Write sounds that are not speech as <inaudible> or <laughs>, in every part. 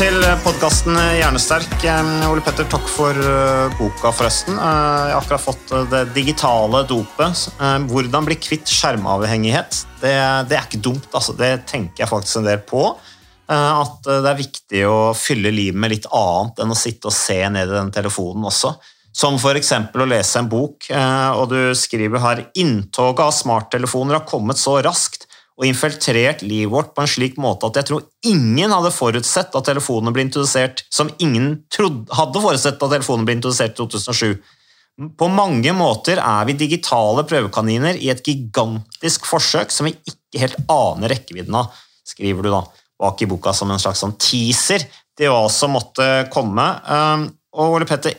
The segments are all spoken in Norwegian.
Til podkasten Hjernesterk. Eh, Ole Petter, takk for eh, boka, forresten. Eh, Jeg har akkurat fått det digitale dopet. Hvordan bli kvitt skjermavhengighet. Det, det er ikke dumt, altså. Det tenker jeg faktisk en del på. At det er viktig å fylle livet med litt annet enn å sitte og se ned i den telefonen også. Som f.eks. å lese en bok, og du skriver her inntoget av smarttelefoner har kommet så raskt og infiltrert livet vårt på en slik måte at jeg tror ingen hadde forutsett at telefonene ble introdusert som ingen trodde, hadde forutsett at telefonene ble introdusert i 2007. På mange måter er vi digitale prøvekaniner i et gigantisk forsøk som vi ikke helt aner rekkevidden av, skriver du da bak i boka som en slags sånn teaser til hva som måtte komme. Um, Og Ole Petter,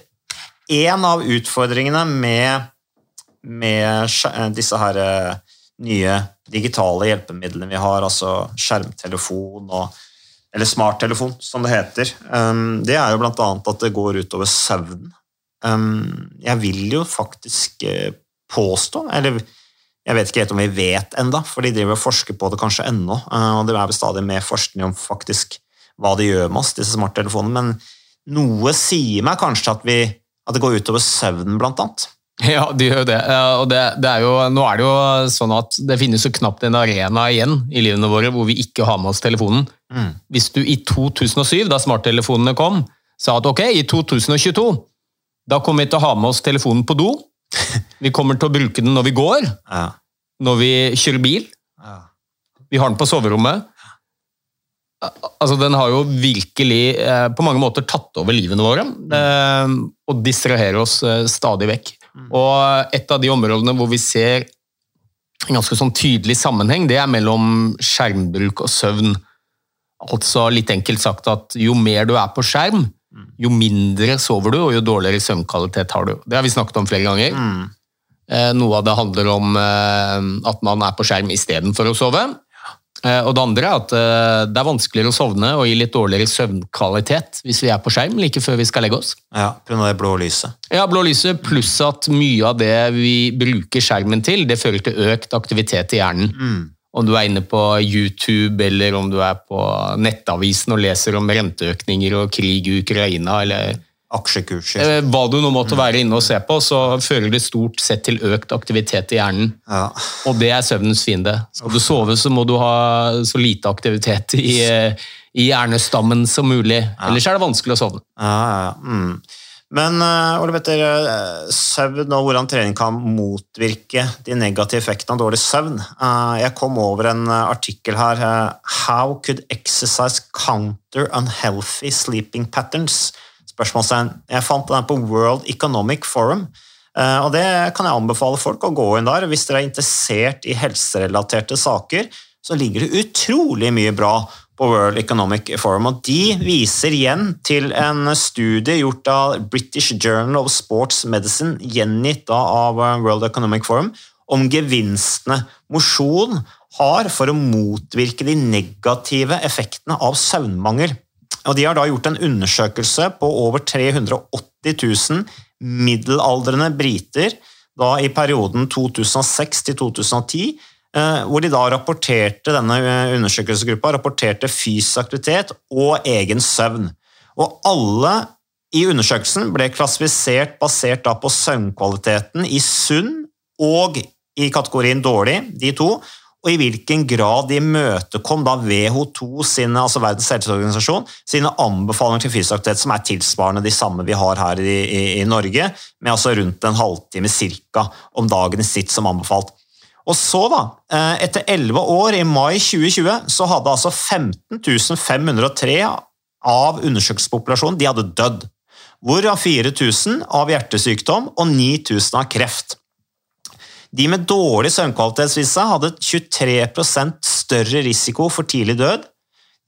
en av utfordringene med, med disse her eh, nye digitale hjelpemidlene vi har, altså skjermtelefon og eller smarttelefon, som det heter, um, det er jo blant annet at det går utover søvnen. Um, jeg vil jo faktisk eh, påstå, eller jeg vet ikke helt om vi vet enda, for de driver og forsker på det kanskje ennå, eh, og det er stadig mer forskning om faktisk hva det gjør med oss, disse smarttelefonene, men noe sier meg kanskje at, vi, at det går utover søvnen, blant annet. <laughs> Ja, de gjør det. Og det, det er jo, nå er det jo sånn at det finnes jo knapt en arena igjen i livene våre hvor vi ikke har med oss telefonen. Mm. Hvis du i 2007, da smarttelefonene kom, sa at ok, i 2022, da kommer vi til å ha med oss telefonen på do. <laughs> Vi kommer til å bruke den når vi går, Ja. når vi kjører bil. Ja. Vi har den på soverommet. Altså, Den har jo virkelig eh, på mange måter tatt over livene våre eh, og distraherer oss eh, stadig vekk. Og Et av de områdene hvor vi ser en ganske sånn tydelig sammenheng, det er mellom skjermbruk og søvn. Altså litt enkelt sagt at jo mer du er på skjerm, jo mindre sover du, og jo dårligere søvnkvalitet har du. Det har vi snakket om flere ganger. Mm. Eh, Noe av det handler om eh, at man er på skjerm istedenfor å sove. Eh, Og det andre er at eh, det er vanskeligere å sovne og gi litt dårligere søvnkvalitet hvis vi er på skjerm like før vi skal legge oss. Ja, pga. det blå lyset. Ja, blå lyset, pluss at mye av det vi bruker skjermen til, det fører til økt aktivitet i hjernen. Mm. Om du er inne på YouTube, eller om du er på nettavisen og leser om renteøkninger og krig i Ukraina, eller Aksjekurser. eh, hva du nå måtte være inne og se på, så fører det stort sett til økt aktivitet i hjernen. Ja. Og det er søvnens fiende. Skal du sove, så må du ha så lite aktivitet i, eh, i hjernestammen som mulig. Ellers er det vanskelig å sovne. Ja, ja, ja. Mm. Men uh, Ole Petter, eh, søvn og hvordan trening kan motvirke de negative effektene av dårlig søvn. Eh, jeg kom over en eh, artikkel her. eh, How could exercise counter unhealthy sleeping patterns? Spørsmålstegn. Jeg fant den på World Economic Forum. Eh, og Det kan jeg anbefale folk å gå inn der. Hvis dere er interessert i helserelaterte saker, så ligger det utrolig mye bra på World Economic Forum. Og de viser igjen til en studie gjort av British Journal of Sports Medicine, gjengitt av World Economic Forum, om gevinstene mosjon har for å motvirke de negative effektene av søvnmangel. Og De har da gjort en undersøkelse på over 380 000 middelaldrende briter da i perioden 2006 til 2010, eh, hvor de da rapporterte denne eh, undersøkelsesgruppa rapporterte fysisk aktivitet og egen søvn. Og alle i undersøkelsen ble klassifisert basert på søvnkvaliteten i sunn og i kategorien dårlig, de to, og i hvilken grad de imøtekom da WHO2 sine, altså Verdens helseorganisasjon, sine anbefalinger til fysisk aktivitet, som er tilsvarende de samme vi har her i, i, i Norge, med altså rundt en halvtime cirka om dagen sitt som anbefalt. Og så, da, eh, etter elleve år, i mai 2020, så hadde altså 15 503 av undersøkelsespopulasjonen dødd. Hvorav 4000 av hjertesykdom og 9000 av kreft. De med dårlig søvnkvalitetsvisse seg hadde 23% større risiko for tidlig død,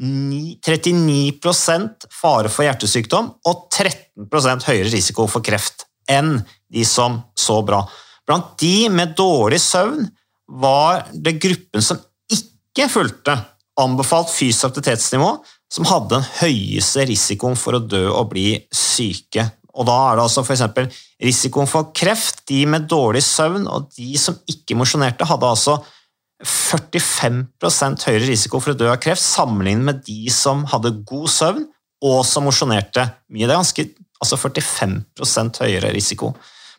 39% fare for hjertesykdom og 13% høyere risiko for kreft enn de som så bra. Blant de med dårlig søvn var det gruppen som ikke fulgte anbefalt fysisk aktivitetsnivå, som hadde den høyeste risikoen for å dø og bli syke. Og da er det altså f.eks. risikoen for kreft. De med dårlig søvn og de som ikke mosjonerte, hadde altså 45 høyere risiko for å dø av kreft sammenlignet med de som hadde god søvn og som mosjonerte mye. Det er ganske, altså 45% høyere risiko.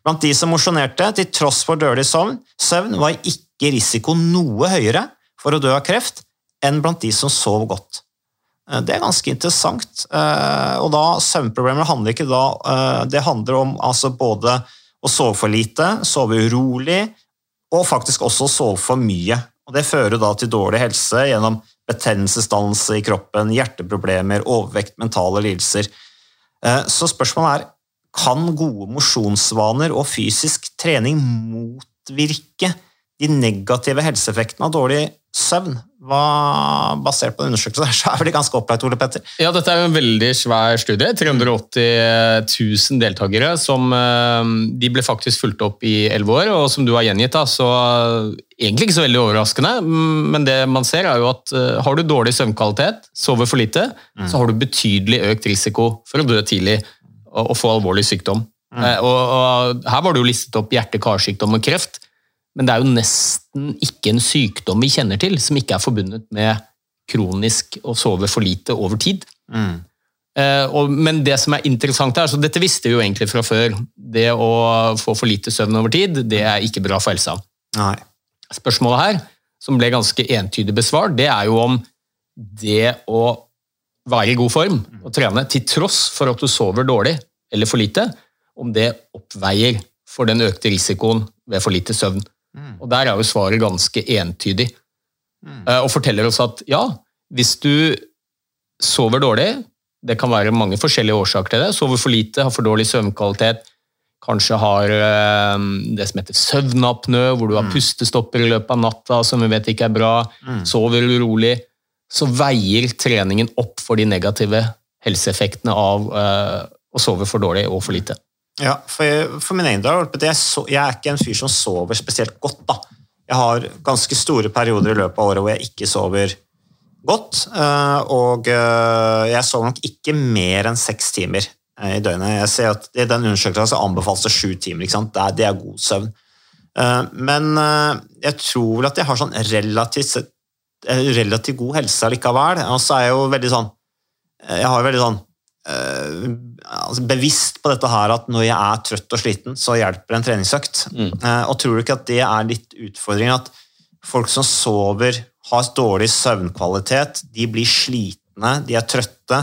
Blant de som mosjonerte, til tross for dårlig søvn, søvn, var ikke risiko noe høyere for å dø av kreft enn blant de som sov godt. Eh, det er ganske interessant. Eh, og da, Søvnproblemer handler ikke da eh, Det handler om altså både å sove for lite, sove urolig, og faktisk også sove for mye. Og Det fører da til dårlig helse gjennom betennelsesdannelse i kroppen, hjerteproblemer, overvekt, mentale lidelser. Så spørsmålet er kan gode mosjonsvaner og fysisk trening motvirke de negative helseeffektene av dårlig søvn? Hva, basert på undersøkelser <laughs> så er det ganske opplagt, Ole Petter? Ja, dette er jo en veldig svær studie. 380 000 deltakere. som eh, De ble faktisk fulgt opp i elleve år, og som du har gjengitt, da, så egentlig ikke så veldig overraskende. Men det man ser er jo at eh, har du dårlig søvnkvalitet, sover for lite, mm. så har du betydelig økt risiko for å dø tidlig og, få alvorlig sykdom. Mm. Eh, og, og, Her var det jo listet opp hjerte-karsykdom og kreft. Men det er jo nesten ikke en sykdom vi kjenner til som ikke er forbundet med kronisk å sove for lite over tid. Mm. Eh, og, men det som er interessant her, så dette visste vi jo egentlig fra før. Det å få for lite søvn over tid, det er ikke bra for helsa. Nei. Spørsmålet her, som ble ganske entydig besvart, det er jo om det å være i god form og trene til tross for at du sover dårlig eller for lite, om det oppveier for den økte risikoen ved for lite søvn. Og Der er jo svaret ganske entydig. Mm. Eh, og forteller oss at ja, hvis du sover dårlig Det kan være mange forskjellige årsaker til det. Sover for lite, har for dårlig søvnkvalitet, kanskje har eh, det som heter søvnapnø, hvor du har mm. pustestopper i løpet av natta som vi vet ikke er bra, mm. sover urolig, så veier treningen opp for de negative helseeffektene av uh, å sove for dårlig og for lite. Ja, for, for min egen del, jeg, så, jeg, er ikke en fyr som sover spesielt godt. da. Jeg har ganske store perioder i løpet av året hvor jeg ikke sover godt. Eh, og eh, jeg sover nok ikke mer enn seks timer eh, i døgnet. Jeg ser at I den undersøkelsen anbefales det sju timer. ikke sant? Det er, god søvn. Men jeg tror vel at jeg har sånn relativt, relativt god helse likevel. Og så er jeg jo veldig sånn Jeg har veldig sånn altså bevisst på dette her at når jeg er trøtt og sliten, så hjelper en treningsøkt. Mm. Eh, og tror du ikke at det er litt utfordringen at folk som sover, har dårlig søvnkvalitet, de blir slitne, de er trøtte,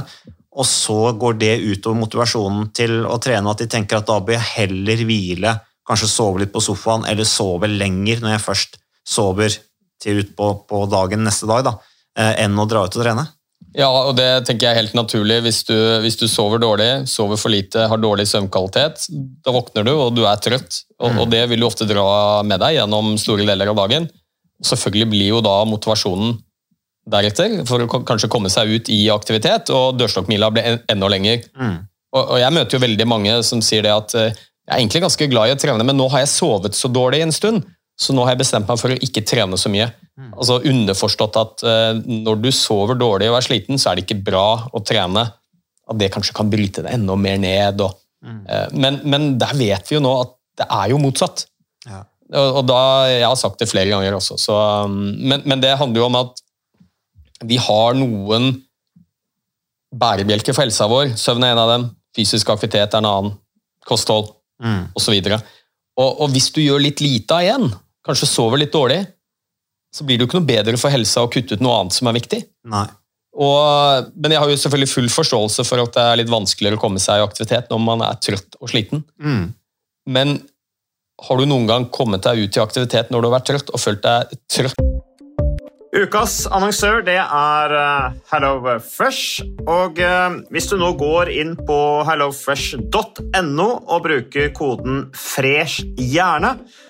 og så går det utover motivasjonen til å trene, at de tenker at da bør jeg heller hvile, kanskje sove litt på sofaen, eller sove lenger når jeg først sover til ut på, på dagen neste dag, da, eh, enn å dra ut og trene. Ja, og det tenker jeg er helt naturlig. Hvis du, hvis du, sover dårlig, sover for lite, har dårlig søvnkvalitet, da våkner du, og du er trøtt. Og, mm. og, det vil du ofte dra med deg gjennom store deler av dagen. Selvfølgelig blir jo da motivasjonen deretter, for å kanskje komme seg ut i aktivitet, og dørstokkmila blir enda lenger. Mm. Og, og, jeg møter jo veldig mange som sier det at eh, jeg er egentlig ganske glad i å trene, men nå har jeg sovet så dårlig en stund, så nå har jeg bestemt meg for å ikke trene så mye. Mm. Altså Underforstått at uh, når du sover dårlig og er sliten, så er det ikke bra å trene. At det kanskje kan bryte deg enda mer ned. Og, uh, men, men, der vet vi jo nå at det er jo motsatt. Ja. Og, og, da, Jeg har sagt det flere ganger også, så, um, men, men, det handler jo om at vi har noen bærebjelker for helsa vår. Søvn er en av dem, fysisk aktivitet er en annen, kosthold Mm. osv. Og, og hvis du gjør litt lite av én, kanskje sover litt dårlig, så blir det jo ikke noe bedre for helsa å kutte ut noe annet som er viktig. Nei. Og, men jeg har jo selvfølgelig full forståelse for at det er litt vanskeligere å komme seg i aktivitet når man er trøtt og sliten. Mm. Men har du noen gang kommet deg ut i aktivitet når du har vært trøtt, og følt deg trøtt? Ukas annonsør det er eh, HelloFresh. Og eh, hvis du nå går inn på hellofresh.no og bruker koden 'fresh hjerne',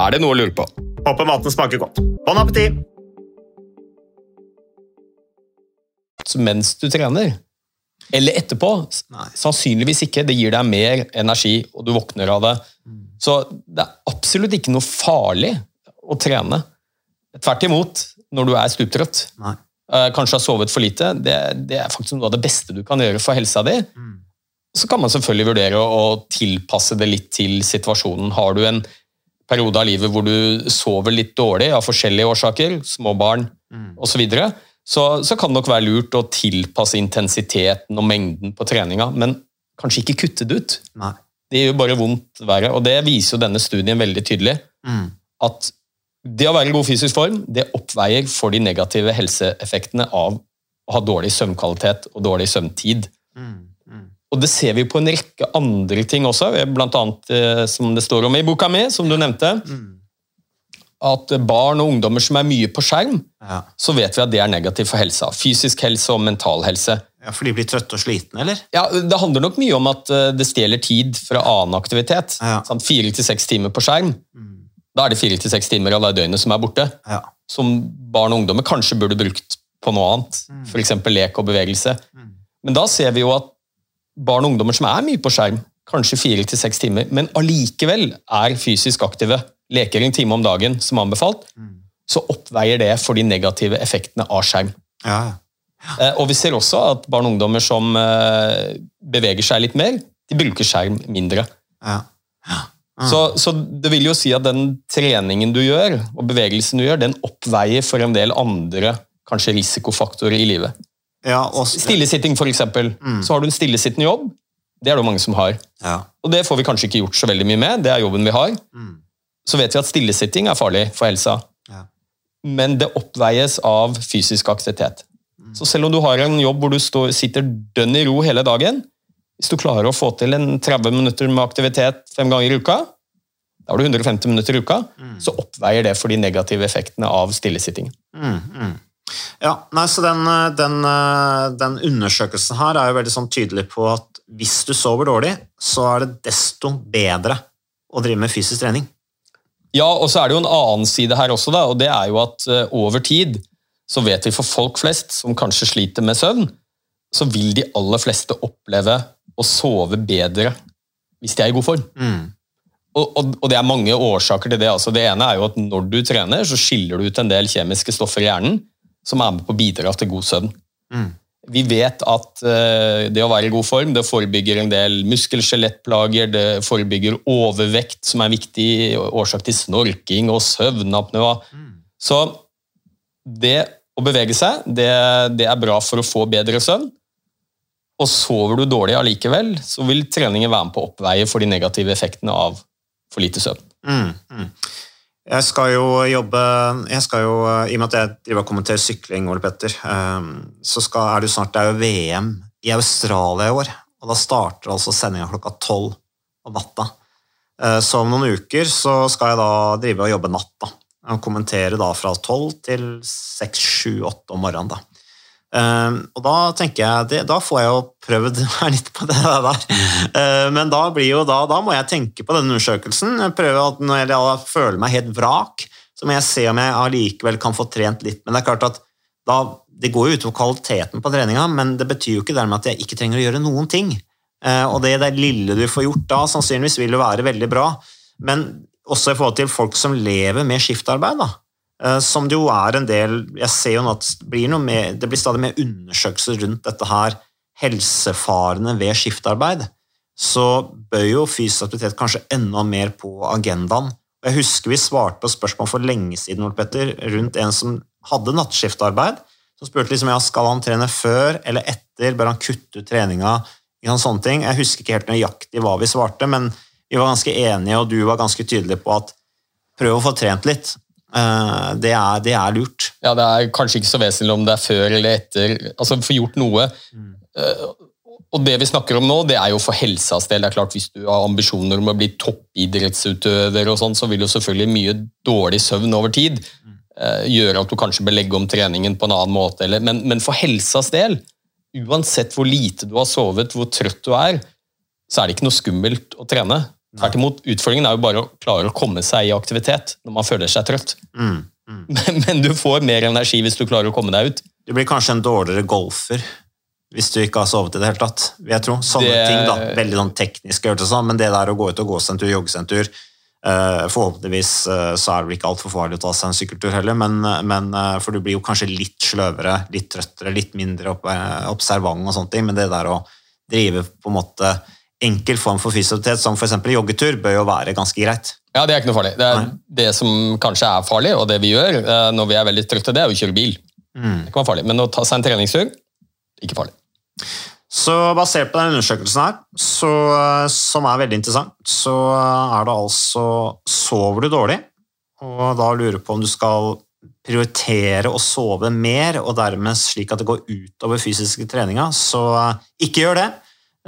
Er det noe å lure på? Håper maten smaker godt. Bon appétit! Mens du trener. Eller etterpå. Sannsynligvis ikke. Det gir deg mer energi, og du våkner av det. Så det er absolutt ikke noe farlig å trene. Tvert imot, når du er stuptrøtt. Nei. eh, Kanskje har sovet for lite. Det, det er faktisk noe av det beste du kan gjøre for helsa di. Så kan man selvfølgelig vurdere å tilpasse det litt til situasjonen. Har du en periode av livet hvor du sover litt dårlig av forskjellige årsaker, små barn osv., så, videre, så så kan det nok være lurt å tilpasse intensiteten og mengden på treninga, men kanskje ikke kutte det ut. Nei. Det gjør bare vondt verre, og det viser jo denne studien veldig tydelig. Mm. At det å være i god fysisk form, det oppveier for de negative helseeffektene av å ha dårlig søvnkvalitet og dårlig søvntid. Mm. Mm. Og det ser vi på en rekke andre ting også, blant annet eh, som det står om i boka mi, som du nevnte. Mm. At barn og ungdommer som er mye på skjerm, Ja. så vet vi at det er negativt for helsa. Fysisk helse og mental helse. ja, For de blir trøtte og slitne, eller? Ja, Det handler nok mye om at eh, det stjeler tid fra annen aktivitet. Ja. Sant? Fire til seks timer på skjerm. Da er det fire til seks timer av døgnet som er borte. Ja. Som barn og ungdommer kanskje burde brukt på noe annet. F.eks. lek og bevegelse. Men da ser vi jo at barn og ungdommer som er mye på skjerm, kanskje fire til seks timer, men allikevel er fysisk aktive, leker en time om dagen som anbefalt, så oppveier det for de negative effektene av skjerm. Ja. Ja. Og vi ser også at barn og ungdommer som eh, beveger seg litt mer, de bruker skjerm mindre. Ja. Så, så det vil jo si at den treningen du gjør, og bevegelsen du gjør, den oppveier for en del andre kanskje risikofaktorer i livet. Ja Stillesitting, for eksempel. Så har du en stillesittende jobb. Det er det jo mange som har. ja. Og det får vi kanskje ikke gjort så veldig mye med. Det er jobben vi har. Så vet vi at stillesitting er farlig for helsa. Ja. Men det oppveies av fysisk aktivitet. Så selv om du har en jobb hvor du står, sitter dønn i ro hele dagen, hvis du klarer å få til en 30 minutter med aktivitet fem ganger i uka, da har du 150 minutter i uka, så oppveier det for de negative effektene av stillesitting. Ja, nei, så den, eh, den, eh, den undersøkelsen her er jo veldig sånn tydelig på at hvis du sover dårlig, så er det desto bedre å drive med fysisk trening. Ja, og så er det jo en annen side her også, da, og det er jo at eh, over tid så vet vi for folk flest som kanskje sliter med søvn, så vil de aller fleste oppleve å sove bedre hvis de er i god form. Og, og, og det er mange årsaker til det. Altså, det ene er jo at når du trener, så skiller du ut en del kjemiske stoffer i hjernen som er med på å bidra til god søvn. Vi vet at eh, det å være i god form det forebygger en del muskel-skjelettplager, det forebygger overvekt, som er en viktig årsak til snorking og søvnapnø. Så det å bevege seg, det, det er bra for å få bedre søvn. Og sover du dårlig allikevel, så vil treningen være med på å oppveie for de negative effektene av for lite søvn. Mm, mm. Jeg skal jo jobbe jeg skal jo, I og med at jeg driver og kommenterer sykling, Ole Petter, eh, så skal, er det jo snart det er jo VM i Australia i år. Og da starter altså sendinga klokka tolv om natta. Eh, Så om noen uker så skal jeg da drive og jobbe natt. da. Og kommentere da fra tolv til seks, sju, åtte om morgenen. da. Eh, og da tenker jeg, det, da får jeg jo prøvd <laughs> meg litt på det der. Uh, men da, da, da må jeg tenke på denne undersøkelsen. Prøve at Når jeg føler meg helt vrak, så må jeg se om jeg allikevel kan få trent litt. Men det er klart at da, det går jo utover kvaliteten på treninga, men det betyr jo ikke dermed at jeg ikke trenger å gjøre noen ting. Uh, og det, det lille du får gjort da, sannsynligvis vil jo være veldig bra. Men også i forhold til folk som lever med skiftarbeid, da. Eh, Som det jo er en del Jeg ser jo at det blir, mer, det blir stadig mer undersøkelser rundt dette her, helsefarene ved skiftarbeid. Så bør jo fysisk aktivitet kanskje enda mer på agendaen. Jeg husker vi svarte på spørsmål for lenge siden Ole Petter, rundt en som hadde nattskiftarbeid. Som spurte liksom, ja, skal han trene før eller etter, bør han kutte ut treninga? Sånne ting. Jeg husker ikke helt nøyaktig hva vi svarte, men vi var ganske enige, og du var ganske tydelig på at prøv å få trent litt. Eh, Det er, det er lurt. Ja, Det er kanskje ikke så vesentlig om det er før eller etter. Altså, Få gjort noe. Mm. Og det vi snakker om nå, det er jo for helsas del. Det er klart Hvis du har ambisjoner om å bli toppidrettsutøver, og sånn, så vil jo selvfølgelig mye dårlig søvn over tid mm. gjøre at du kanskje bør legge om treningen på en annen måte. Men, men for helsas del, uansett hvor lite du har sovet, hvor trøtt du er, så er det ikke noe skummelt å trene. Tvert imot, Utfordringen er jo bare å klare å komme seg i aktivitet når man føler seg trøtt. <laughs> Men, men du får mer energi hvis du klarer å komme deg ut. Du blir kanskje en dårligere golfer hvis du ikke har sovet i det hele tatt. vil jeg tro. Sånne Det- ting da, Veldig sånn teknisk, sånn, men det der å gå ut og gå seg en tur, jogge seg en tur uh, Forhåpentligvis uh, så er det vel ikke altfor farlig å ta seg en sykkeltur heller, men, men, eh, for du blir jo kanskje litt sløvere, litt trøttere, litt mindre opp, observant og sånne ting, men det der å drive på en måte enkel form for fysioterapeut, som f.eks. joggetur, bør jo være ganske greit. Ja, Det er ikke noe farlig. Det, det som kanskje er farlig, og det vi gjør eh, når vi er veldig trøtte, det er å kjøre bil. Det kan være farlig. Men å ta seg en treningstur, ikke farlig. Så basert på den undersøkelsen her, så, eh, som er veldig interessant, så er det altså Sover du dårlig, og da lurer på om du skal prioritere å sove mer, og dermed slik at det går utover fysiske treninga, så eh, ikke gjør det.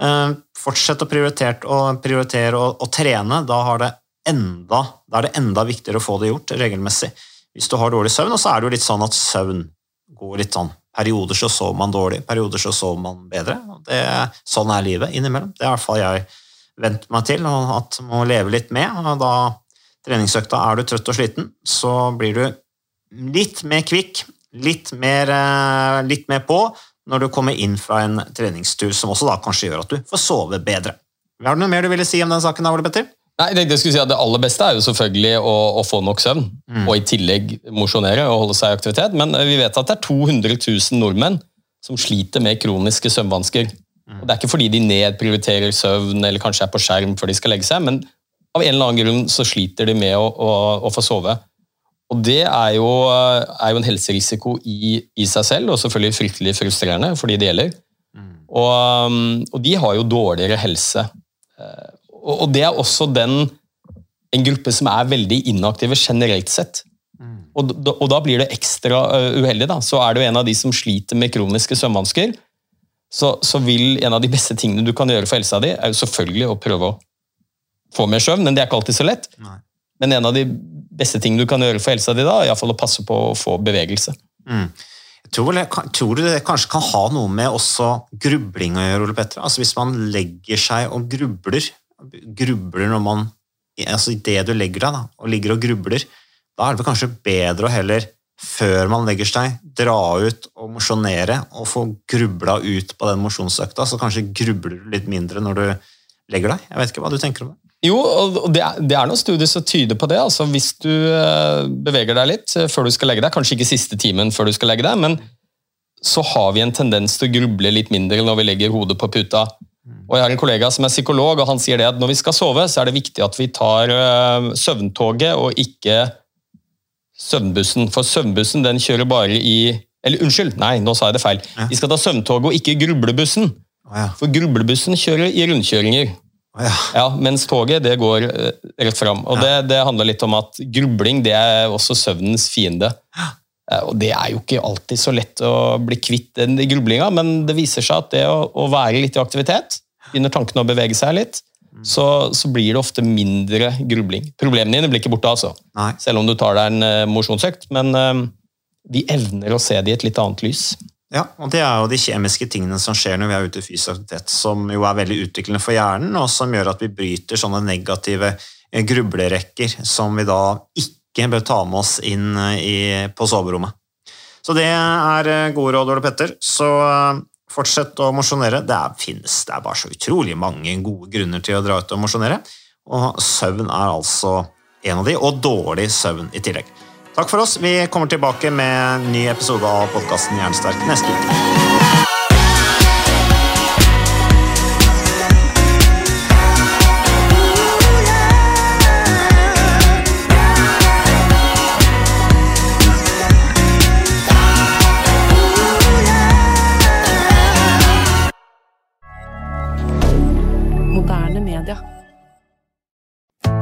Eh, Fortsett å prioritere å, prioritere å, å trene. Da, enda, da er det enda viktigere å få det gjort regelmessig. Hvis du har dårlig søvn, og så er det jo litt sånn at søvn går litt sånn Perioder så sover man dårlig, perioder så sover man bedre. Det, sånn er livet innimellom. Det er i hvert fall jeg vent meg til, og at må leve litt med. og Da treningsøkta er du trøtt og sliten, så blir du litt mer kvikk, litt mer, eh, litt mer på. Når du kommer inn fra en treningstur, som også da kanskje gjør at du får sove bedre. Har du noe mer du ville si om den saken? Ole Petter? Nei, jeg tenkte jeg skulle si at Det aller beste er jo selvfølgelig å, å få nok søvn, Mm. og i tillegg mosjonere og holde seg i aktivitet. Men eh, vi vet at det er 200 000 nordmenn som sliter med kroniske søvnvansker. Mm. Og Det er ikke fordi de nedprioriterer søvn eller kanskje er på skjerm før de skal legge seg, men av en eller annen grunn så sliter de med å, å, å få sove. Og Det er jo, eh, er jo en helserisiko i, i seg selv, og selvfølgelig fryktelig frustrerende for de det gjelder. Og, um, og de har jo dårligere helse. Eh, Og, og det er også den, en gruppe som er veldig inaktive generelt sett. Og, da- og da blir det ekstra eh, uheldig. da. Så er du en av de som sliter med kroniske søvnvansker, så, så vil en av de beste tingene du kan gjøre for helsa di, er jo selvfølgelig å prøve å få mer søvn, men det er ikke alltid så lett. Nei. Men en av de beste ting du kan gjøre for helsa di da, iallfall å passe på å få bevegelse. Jeg tror, tror du det kanskje kan ha noe med også grubling å gjøre, Ole Petter? Altså Hvis man legger seg og grubler, grubler når man altså Idet det du legger deg, da, og ligger og grubler, da er det kanskje bedre å heller, før man legger seg, dra ut og mosjonere og få grubla ut på den mosjonsøkta, så kanskje grubler du litt mindre når du legger deg. Jeg vet ikke hva du tenker om det. Jo, og det er, det er noen studier som tyder på det. altså Hvis du eh, beveger deg litt eh, før du skal legge deg, kanskje ikke siste timen før du skal legge deg, men så har vi en tendens til å gruble litt mindre når vi legger hodet på puta. Og Jeg har en kollega som er psykolog, og han sier det at når vi skal sove, så er det viktig at vi tar eh, søvntoget og ikke søvnbussen. For søvnbussen den kjører bare i Eller unnskyld, nei, nå sa jeg det feil. Vi skal ta søvntoget og ikke grublebussen. For grublebussen kjører i rundkjøringer. Ja. Ja, mens toget det går eh, rett fram. Og det, det handler litt om at grubling det er også søvnens fiende. Eh, Og det er jo ikke alltid så lett å bli kvitt den grublinga, men det viser seg at det å, å være litt i aktivitet, begynner tankene å bevege seg litt, så, så blir det ofte mindre grubling. Problemene dine blir ikke borte, altså. Nei. Selv om du tar deg en eh, mosjonsøkt. Men eh, vi evner å se det i et litt annet lys. Ja, og det er jo de kjemiske tingene som skjer når vi er ute i fysisk aktivitet, som jo er veldig utviklende for hjernen, og som gjør at vi bryter sånne negative eh, grublerekker som vi da ikke bør ta med oss inn eh, i, på soverommet. Så det er eh, gode råd, Ole Petter. Så fortsett å mosjonere. Det er, finnes, det er bare så utrolig mange gode grunner til å dra ut og mosjonere, og søvn er altså en av de, og dårlig søvn i tillegg. Takk for oss. Vi kommer tilbake med en ny episode av podkasten Jernsterk neste uke.